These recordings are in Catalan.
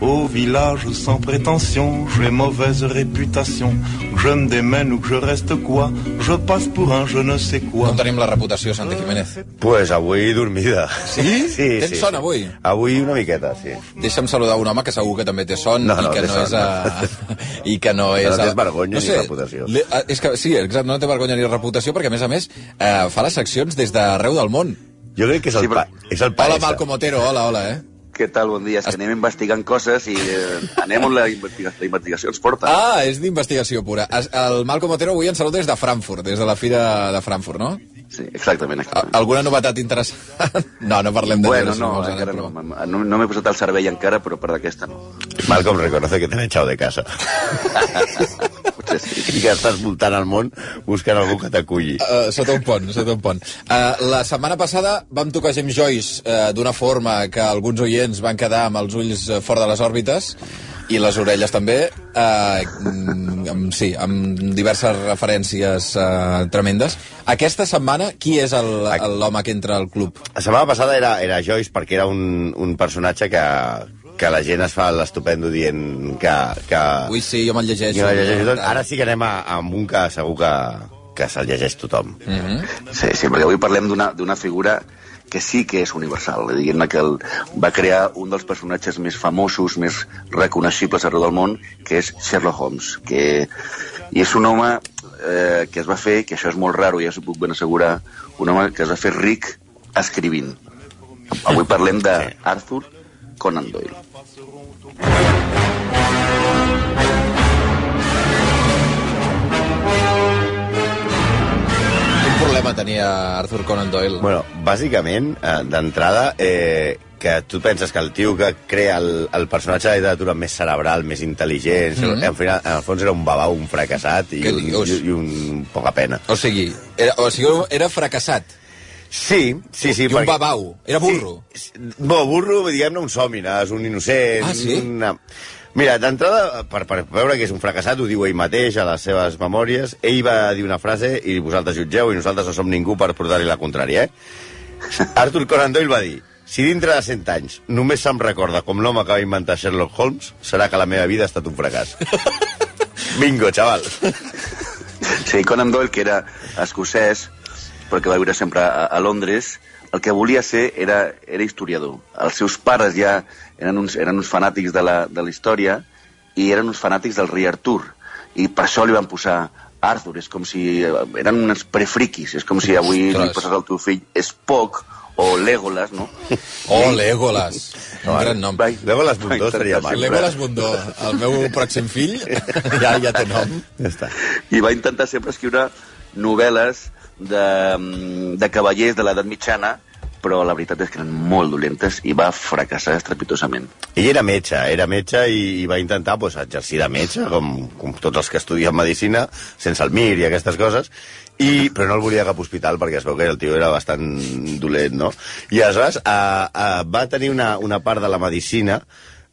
Au village sans prétention, j'ai mauvaise réputation. Que je me démène ou que je reste quoi, je passe pour un je ne sais quoi. Com tenim la reputació, Santi Jiménez? Pues avui dormida. Sí? Sí, Tens sí. son avui? Avui una miqueta, sí. Deixa'm saludar un home que segur que també té son No, i no, que té no son, és... A... I que no és... no a- tens vergonya ni reputació. li- a- És que, sí, exacte, no té vergonya ni reputació perquè, a més a més, eh, fa les seccions des d'arreu del món. Jo crec que és el, Sí, però- pa, és el Hola, paesa. Malcom Otero, hola, hola, eh? Què tal? Bon dia. És que anem investigant coses i eh, anem on la, investiga la investigació ens porta. Ah, és d'investigació pura. Es- El Malcom Otero avui ens saluda des de Frankfurt, des de la fira de Frankfurt, no? Sí, exactament. Exactament. Alguna novetat interessant? No, no parlem de Bueno, no, encara no. No, no m'he posat al servei encara, però per d'aquesta no. Malcolm reconoce que te han echado de casa. I que estàs voltant al món buscant algú que t'aculli. Uh, sota un pont, sota un pont. Uh, la setmana passada vam tocar James Joyce uh, d'una forma que alguns oients van quedar amb els ulls fora de les òrbites i les orelles també, uh, amb, sí, amb diverses referències uh, tremendes. Aquesta setmana, qui és l'home que entra al club? La setmana passada era, era Joyce perquè era un, un personatge que, que la gent es fa l'estupendo dient que... que Ui, sí, jo me'l llegeixo. que el llegeix tot. Ara sí que anem a, amb un que segur que, que se'l llegeix tothom. Mhm. Sí, sí, perquè avui parlem d'una d'una figura que sí que és universal. Diguem-ne que el, va crear un dels personatges més famosos, més reconeixibles arreu del món, que és Sherlock Holmes. Que, I és un home eh, que es va fer, que això és molt raro, ja s'ho puc ben assegurar, un home que es va fer ric escrivint. Avui parlem d'Arthur Conan Doyle. Quin problema tenia Arthur Conan Doyle? Bueno, bàsicament, eh, d'entrada, eh, que tu penses que el tio que crea el, el personatge de literatura més cerebral, més intel·ligent, mm -hmm. en, final, en el fons era un babau, un fracassat i, un, i, i un poca pena. O sigui, era, o sigui, era fracassat. Sí, sí, sí. I un babau. Era burro. Sí, bo, burro, diguem-ne, un sòmines, un innocent... Ah, sí? Una... Mira, d'entrada, per, per veure que és un fracassat, ho diu ell mateix a les seves memòries, ell va dir una frase i vosaltres jutgeu i nosaltres no som ningú per portar-li la contrària, eh? Arthur Conan Doyle va dir si dintre de 100 anys només se'm recorda com l'home que va inventar Sherlock Holmes, serà que la meva vida ha estat un fracàs. Bingo, xaval. Sí, Conan Doyle, que era escocès, però que va viure sempre a, a Londres, el que volia ser era, era historiador. Els seus pares ja eren uns, eren uns fanàtics de la, de la història i eren uns fanàtics del rei Artur. I per això li van posar Arthur. És com si... eh, Eren uns prefriquis. És com si avui Ostres. li poses al teu fill Spock o Legolas, no? Oh, Legolas. Un gran nom. Vai- Legolas Bundó maco. sempre- Legolas Bundó, el meu pròxim fill, ja, ja té nom. Ja està. i va intentar sempre escriure novel·les de, mm, de cavallers de l'edat mitjana, però la veritat és que eren molt dolentes i va fracassar estrepitosament. Ell era metge, era metge i, i va intentar pues, exercir de metge, com, com tots els que estudien medicina, sense el MIR i aquestes coses, i, però no el volia a cap hospital perquè es veu que el tio era bastant dolent, no? I aleshores eh, eh, va tenir una, una part de la medicina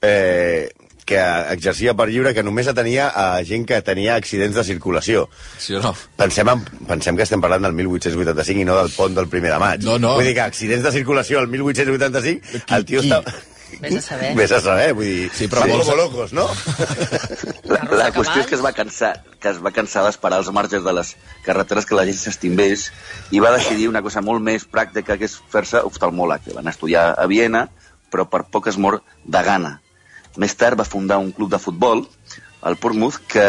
eh, que exercia per lliure que només atenia a gent que tenia accidents de circulació. Sí o no? Pensem, en, pensem que estem parlant del 1885 i no del pont del primer de maig. No, no. Vull dir que accidents de circulació al 1885, el tio qui? està... Vés a saber. Vés a saber, vull dir... Sí, però molt molts- locos, no? La, la qüestió és que es va cansar que es va cansar d'esperar als marges de les carreteres que la gent s'estimbés i va decidir una cosa molt més pràctica que és fer-se oftalmòleg. Van estudiar a Viena, però per poc es mor de gana. Més tard va fundar un club de futbol, el Portsmouth, que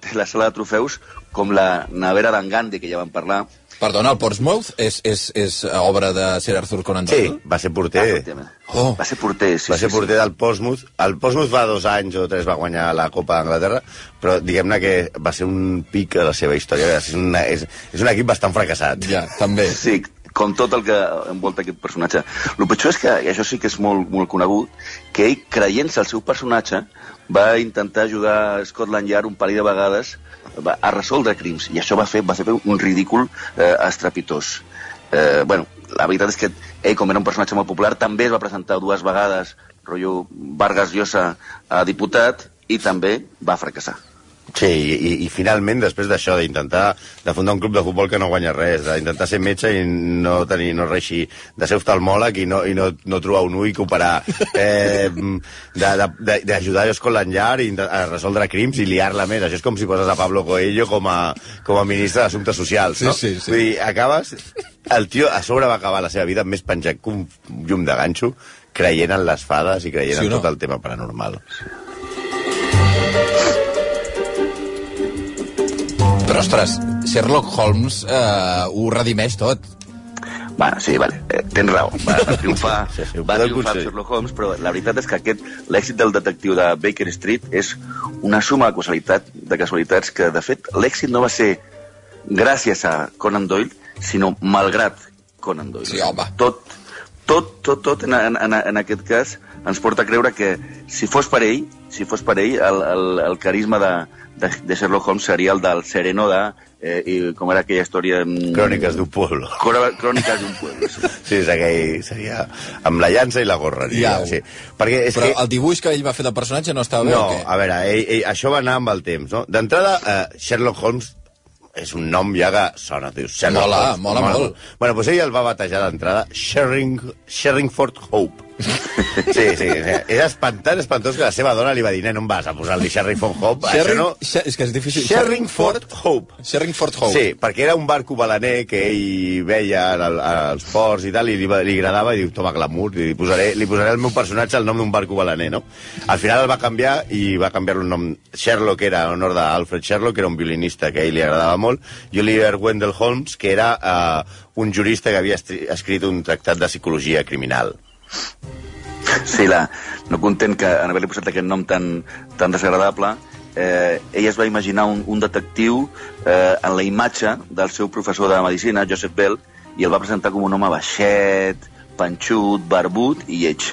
té la sala de trofeus com la nevera d'en Gandhi, que ja vam parlar. Perdona, el Portsmouth és, és, és obra de Sir Arthur Conan Doyle? Sí, va ser porter. Efectivament. Oh. Va ser porter, sí. va ser sí, porter del Portsmouth. El Portsmouth va dos anys o tres va guanyar la Copa d'Anglaterra, però diguem-ne que va ser un pic a la seva història. És, una, és, és un equip bastant fracassat. Ja, també. Sí, com tot el que envolta aquest personatge. El pitjor és que, i això sí que és molt, molt conegut, que ell, creient-se el seu personatge, va intentar ajudar Scotland Yard un parell de vegades va, a resoldre crims, i això va fer, va fer un ridícul eh, estrepitós. Eh, bueno, la veritat és que ell, com era un personatge molt popular, també es va presentar dues vegades rotllo Vargas Llosa a diputat, i també va fracassar. Sí, i, i, i finalment, després d'això, d'intentar de fundar un club de futbol que no guanya res, d'intentar ser metge i no tenir no reixir, de ser oftalmòleg i no, i no, no trobar un ull que operar, eh, d'ajudar a Scotland Yard i a resoldre crims i liar-la més. Això és com si poses a Pablo Coelho com a, com a ministre d'Assumptes Socials, no? Sí, sí, sí. Vull dir, acabes... El tio a sobre va acabar la seva vida més penjat que un llum de ganxo, creient en les fades i creient Sí en no? tot el tema paranormal. Però, ostres, Sherlock Holmes eh, ho redimeix tot. Bueno, sí, vale, eh, tens raó. Va, va triomfar, Sí, sí, va triomfar. Sherlock Holmes, però la veritat és que aquest l'èxit del detectiu de Baker Street és una suma de, casualitat, de casualitats que, de fet, l'èxit no va ser gràcies a Conan Doyle, sinó malgrat Conan Doyle. Sí, home. Tot, tot, tot, tot en, en, en, aquest cas ens porta a creure que si fos per ell, si fos per ell, el, el, el carisma de, de, de Sherlock Holmes seria el del sereno de... Eh, i com era aquella història... mm, Cròniques d'un pueblo. Crò- Cròniques d'un pueblo. Sí. Sí, és aquell, seria amb la llança i la gorra. Ja, Ja, sí. Perquè és Però que... el dibuix que ell va fer del personatge no estava bé No, o què? a veure, ell, ell, això va anar amb el temps, no? D'entrada, eh, Sherlock Holmes és un nom ja que sona, dius, Sherlock Mola, Holmes. mola molt. Bueno, doncs ell el va batejar d'entrada Sherring, Sherringford Hope. Sí, sí. És espantant, espantós que la seva dona li va dir, nen, on vas a posar-li Sherringford Hope? Sherring, Això no... És que és difícil. Sherringford Hope. Sherringford Hope. Sí, perquè era un barco balaner que ell veia el, als ports i tal, i li, li agradava, i diu, toma glamour, i li posaré, li posaré el meu personatge el nom d'un barco balaner, no? Al final el va canviar i va canviar-lo el nom. Sherlock era en honor d'Alfred Sherlock, que era un violinista que a ell li agradava molt, i Oliver Wendell Holmes, que era eh, un jurista que havia escrit un tractat de psicologia criminal. Sí, la, no content que en haver-li posat aquest nom tan, tan desagradable, eh, ell es va imaginar un, un detectiu eh, en la imatge del seu professor de medicina, Joseph Bell, i el va presentar com un home baixet, panxut, barbut i lleig.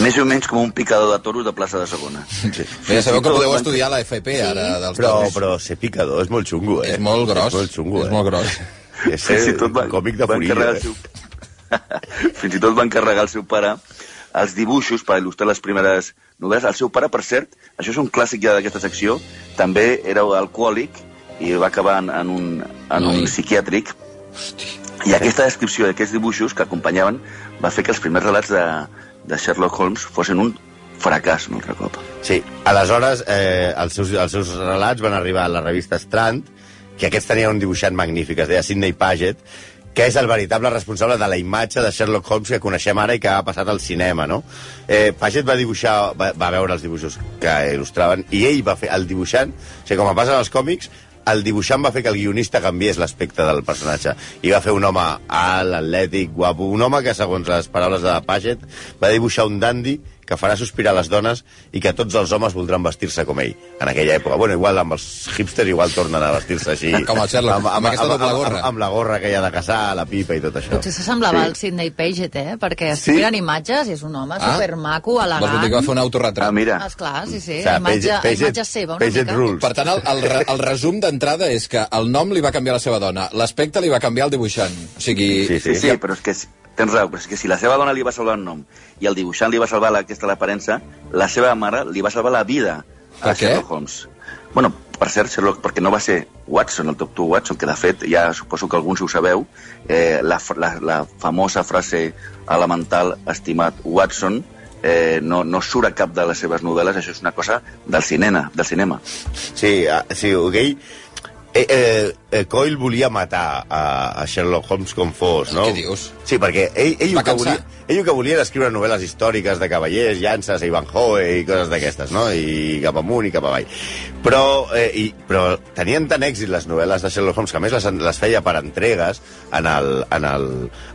Més o menys com un picador de toros de plaça de segona. Sí. Bé, sabeu que podeu estudiar la FP ara dels Però, toros. però ser picador és molt xungo, eh? És molt gros. És molt xungo, És eh? molt gros. És Fins i tot va, còmic de eh? seu... Fins i tot va encarregar al seu pare els dibuixos per il·lustrar les primeres novel·les. El seu pare, per cert, això és un clàssic ja d'aquesta secció, també era alcohòlic i va acabar en, en, un, en un psiquiàtric. I aquesta descripció d'aquests dibuixos que acompanyaven va fer que els primers relats de, de Sherlock Holmes fossin un fracàs un altre cop. Sí, aleshores eh, els, seus, els seus relats van arribar a la revista Strand, que aquests tenien un dibuixant magnífic, es deia Sidney Paget, que és el veritable responsable de la imatge de Sherlock Holmes que coneixem ara i que ha passat al cinema, no? Eh, Paget va dibuixar, va, va veure els dibuixos que il·lustraven, i ell va fer, el dibuixant, o sigui, com passa en els còmics, el dibuixant va fer que el guionista canviés l'aspecte del personatge i va fer un home alt, atlètic, guapo, un home que, segons les paraules de Paget, va dibuixar un dandy que farà sospirar les dones i que tots els homes voldran vestir-se com ell en aquella època. Bueno, igual amb els hipsters igual tornen a vestir-se així. Com el Sherlock, amb aquesta doble gorra. Amb, amb, la gorra aquella de caçar, la pipa i tot això. Potser s'assemblava al Sidney Paget, eh? Perquè es Sí? miren imatges i és un home Ah. supermaco, Vols dir que va elegant. fer un autorretrat? Ah, mira, Esclar, sí, sí. O sigui, imatge, Paget- imatge seva, una Paget mica. rules. Per tant, el, el, el resum d'entrada és que el nom li va canviar la seva dona, l'aspecte li va canviar el dibuixant. O sigui... Sí, Sí, sí, però és que tens raó, però és que si la seva dona li va salvar el nom i el dibuixant li va salvar la, aquesta l'aparença, la seva mare li va salvar la vida Per a què? Sherlock Holmes. Bueno, per cert, Sherlock, perquè no va ser Watson, el doctor Watson, que de fet, ja suposo que alguns ho sabeu, eh, la, la, la famosa frase elemental, estimat Watson, eh, no, no surt a cap de les seves novel·les, això és una cosa del cinema, del cinema. Sí, ah, sí, ell... Eh, eh, eh, Coyle volia matar a, a Sherlock Holmes com fos, no? Què dius? Sí, perquè ell, ell, el que volia, ell el que volia era escriure novel·les històriques de cavallers, llances, Ivanhoe i coses d'aquestes, no? I cap amunt i cap avall. Però, eh, i, però tenien tant èxit les novel·les de Sherlock Holmes, que a més les, les feia per entregues en el, en el,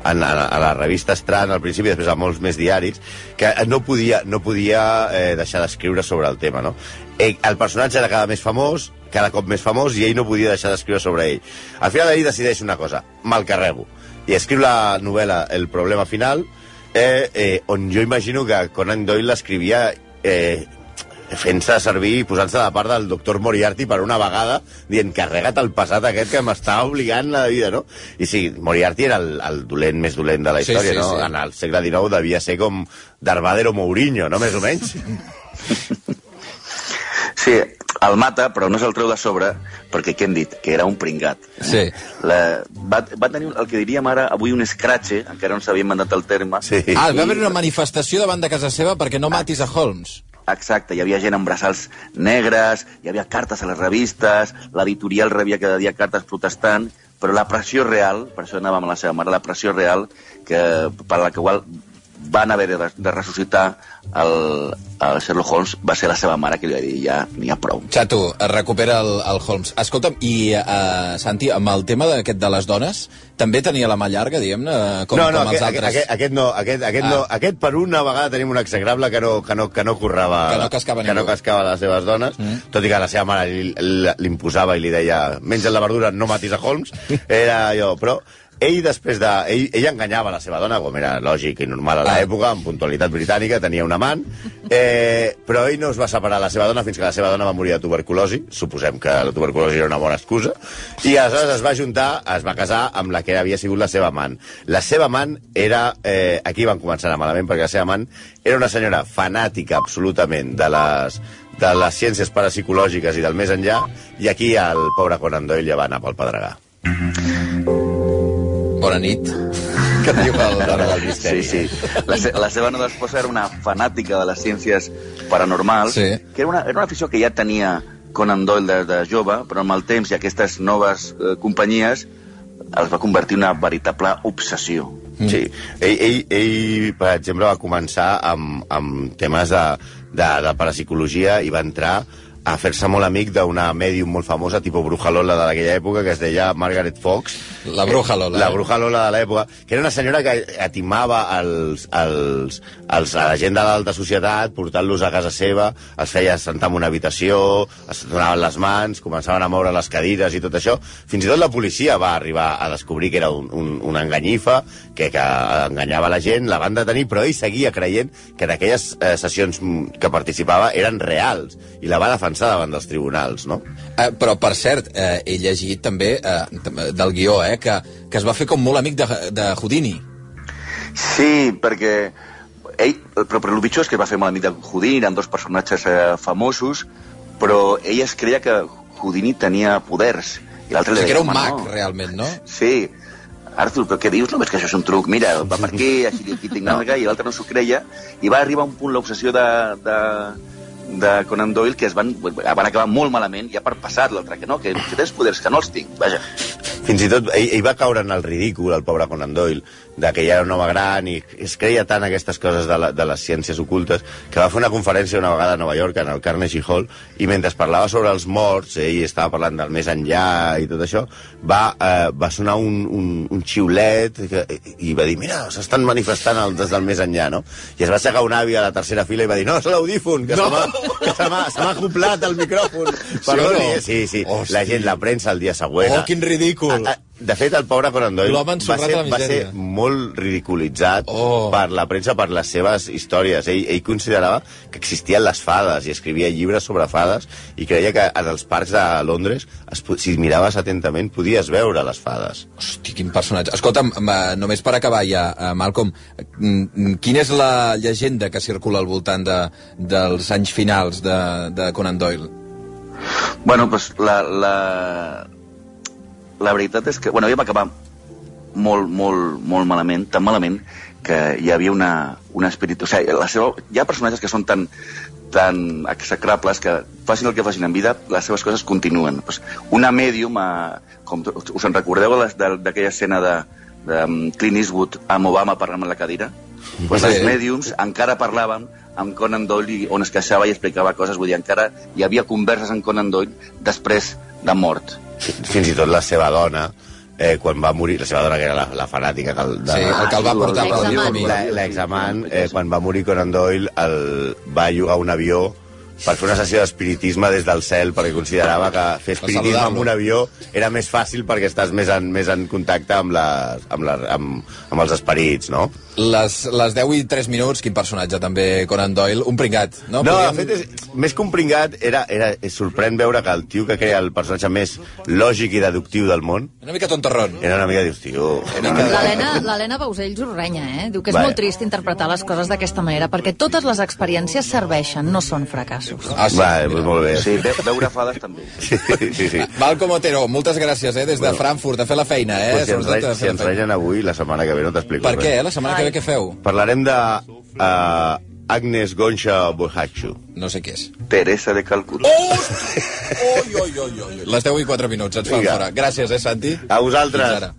en, en, a la revista Strand al principi, després a molts més diaris, que no podia, no podia eh, deixar d'escriure sobre el tema, no? Ell, el personatge era cada més famós, cada cop més famós, i ell no podia deixar d'escriure sobre ell. Al final ell decideix una cosa, me'l carrego, i escriu la novel·la El problema final, eh, eh, on jo imagino que Conan Doyle l'escrivia eh, fent-se servir i posant-se de part del doctor Moriarty per una vegada, dient, carrega't el passat aquest que m'està obligant la vida, no? I sí, Moriarty era el, el dolent més dolent de la Sí, història, sí, no? sí. En el segle XIX devia ser com Darvader o Mourinho, no? Més o menys. Sí, el mata, però no se'l treu de sobre, perquè què hem dit? Que era un pringat. Sí. La, va, va tenir el que diríem ara avui un escratxe, encara no s'havia mandat el terme. Sí. Ah, va haver una manifestació davant de casa seva perquè no matis a Holmes. Exacte, hi havia gent amb braçals negres, hi havia cartes a les revistes, l'editorial rebia cada dia cartes protestant, però la pressió real, per això anàvem a la seva mare, la pressió real que, per la que qual van haver de, de ressuscitar el, el Sherlock Holmes va ser la seva mare que li va dir ja n'hi ha prou. Xato, recupera el, el Holmes. Escolta'm, i uh, Santi, amb el tema d'aquest de les dones, també tenia la mà llarga, diguem-ne, com, no, no, com els aquest, altres? aquest, aquest no, aquest, aquest, Ah. no, aquest per una vegada tenim un execrable que no, que no, que no currava... Que no cascava que no cascava les seves dones, mm. tot i que la seva mare li- li- l'imposava i li deia menja la verdura, no matis a Holmes, era allò, però ell després de... Ell, ell enganyava la seva dona, com era lògic i normal a l'època, amb puntualitat britànica, tenia un amant, eh, però ell no es va separar la seva dona fins que la seva dona va morir de tuberculosi, suposem que la tuberculosi era una bona excusa, i aleshores es va juntar, es va casar amb la que havia sigut la seva amant. La seva amant era... Eh, aquí van començar a malament, perquè la seva amant era una senyora fanàtica absolutament de les, de les ciències parapsicològiques i del més enllà, i aquí el pobre Conan Doyle ja va anar pel pedregar. Bona nit. Que diu el L'hora del Sí, misteri. sí. La, se, la seva nova esposa era una fanàtica de les ciències paranormals, Sí. que era una, era una afició que ja tenia Conan Doyle de, de jove, però amb el temps i aquestes noves eh, companyies els va convertir en una veritable obsessió. Mm. Sí, ell, ell, ell, per exemple, va començar amb, amb temes de, de, de parapsicologia i va entrar a fer-se molt amic d'una mèdium molt famosa, tipus Bruja Lola de aquella època, que es deia Margaret Fox. La Bruja Lola, La eh? Bruja Lola de l'època, que era una senyora que atimava els, els, els, a la gent de l'alta societat, portant-los a casa seva, els feia sentar en una habitació, es donaven les mans, començaven a moure les cadires i tot això. Fins i tot la policia va arribar a descobrir que era un, un, una enganyifa, que, que enganyava la gent, la van detenir, però ell seguia creient que en aquelles eh, sessions que participava eren reals, i la va defensar davant dels tribunals, no? Eh, però, per cert, eh, he llegit també eh, del guió, eh, que, que es va fer com molt amic de, de Houdini. Sí, perquè ell, però, però el pitjor és que es va fer molt amic de Houdini, eren dos personatges eh, famosos, però ell es creia que Houdini tenia poders. I O l'altre li sigui que deia, era un "Home, mag, no." realment, no? Sí. Arthur, però què dius? No veus que això és un truc? Mira, va per aquí, així aquí tinc alga, i l'altre no s'ho creia, i va arribar un punt l'obsessió de, de, de Conan Doyle que es van, van acabar molt malament ja per passat l'altre, que no, que, que tens poders que no els tinc, vaja. Fins i tot ell, ell va caure en el ridícul, el pobre Conan Doyle, de que ja era un home gran i es creia tant aquestes coses de, la, de les ciències ocultes que va fer una conferència una vegada a Nova York, en el Carnegie Hall, i mentre parlava sobre els morts, ell estava parlant del més enllà i tot això, va, eh, va sonar un, un, un xiulet que, i va dir, mira, s'estan manifestant el, des del més enllà, no? I es va aixecar un avi a la tercera fila i va dir, no, és l'audífon, que No. se m'ha- acoplat el micròfon. Perdoni, no? eh? sí, sí. Hosti. La gent, la premsa el dia següent... Oh, quin ridícul. Ah, ah, De fet, el pobre Conan Doyle va ser, va ser molt ridiculitzat Oh. per la premsa, per les seves històries. Ell, ell considerava que existien les fades i escrivia llibres sobre fades i creia que en els parcs de Londres, es, si miraves atentament, podies veure les fades. Hosti, quin personatge. Escolta'm, només per acabar ja, eh, Malcolm, quina és la llegenda que circula al voltant de, dels anys finals de, de Conan Doyle? Bueno, pues la, la, la veritat és que... Bueno, ella va acabar molt, molt, molt malament, tan malament, que hi havia una, una espírit... O sigui, la seva, hi ha personatges que són tan, tan execrables que facin el que facin en vida, les seves coses continuen. Pues una mèdium, eh, com us en recordeu d'aquella escena de, de um, Clint Eastwood amb Obama parlant amb la cadira? Pues Sí. les mèdiums encara parlaven amb Conan Doyle on es queixava i explicava coses, vull dir, encara hi havia converses amb Conan Doyle després de mort. Fins i tot la seva dona, eh, quan va morir, la seva dona que era la, la fanàtica que el, de, Sí, el que el va portar camí. La- L'examant, eh, quan va morir Conan Doyle, el, va llogar un avió per fer una sessió d'espiritisme des del cel, perquè considerava que fer espiritisme amb un avió era més fàcil perquè estàs més en, més en contacte amb, les, amb, la, amb, amb els esperits, no? Les, les 10 i 3 minuts, quin personatge també, Conan Doyle, un pringat, no? No, Podríem- de fet, és, més que un pringat, era, era, és sorprèn veure que el tio que crea el personatge més lògic i deductiu del món Una mica tontorrón. era una mica, dius, tio... L'Helena Bausells ho renya, eh? Diu que és Vaja. molt trist interpretar les coses d'aquesta manera, perquè totes les experiències serveixen, no són fracassos. Ah, sí, Va, mira. molt bé. Sí, ve, veure fades també. Sí, sí, sí. Malcom Otero, moltes gràcies, eh, des de Frankfurt, a fer la feina, eh? Pues si ens, sobretot si ens regen avui, la setmana que ve no t'explico Per què, eh? La setmana que ve què feu? Parlarem de uh, Agnes Goncha Bohachu. No sé què és. Teresa de Calcuta. Oh! Oi, oi, oi, oi. Les 10 i 4 minuts, ens fan Vinga. fora. Gràcies, eh, Santi? A vosaltres. Fins ara.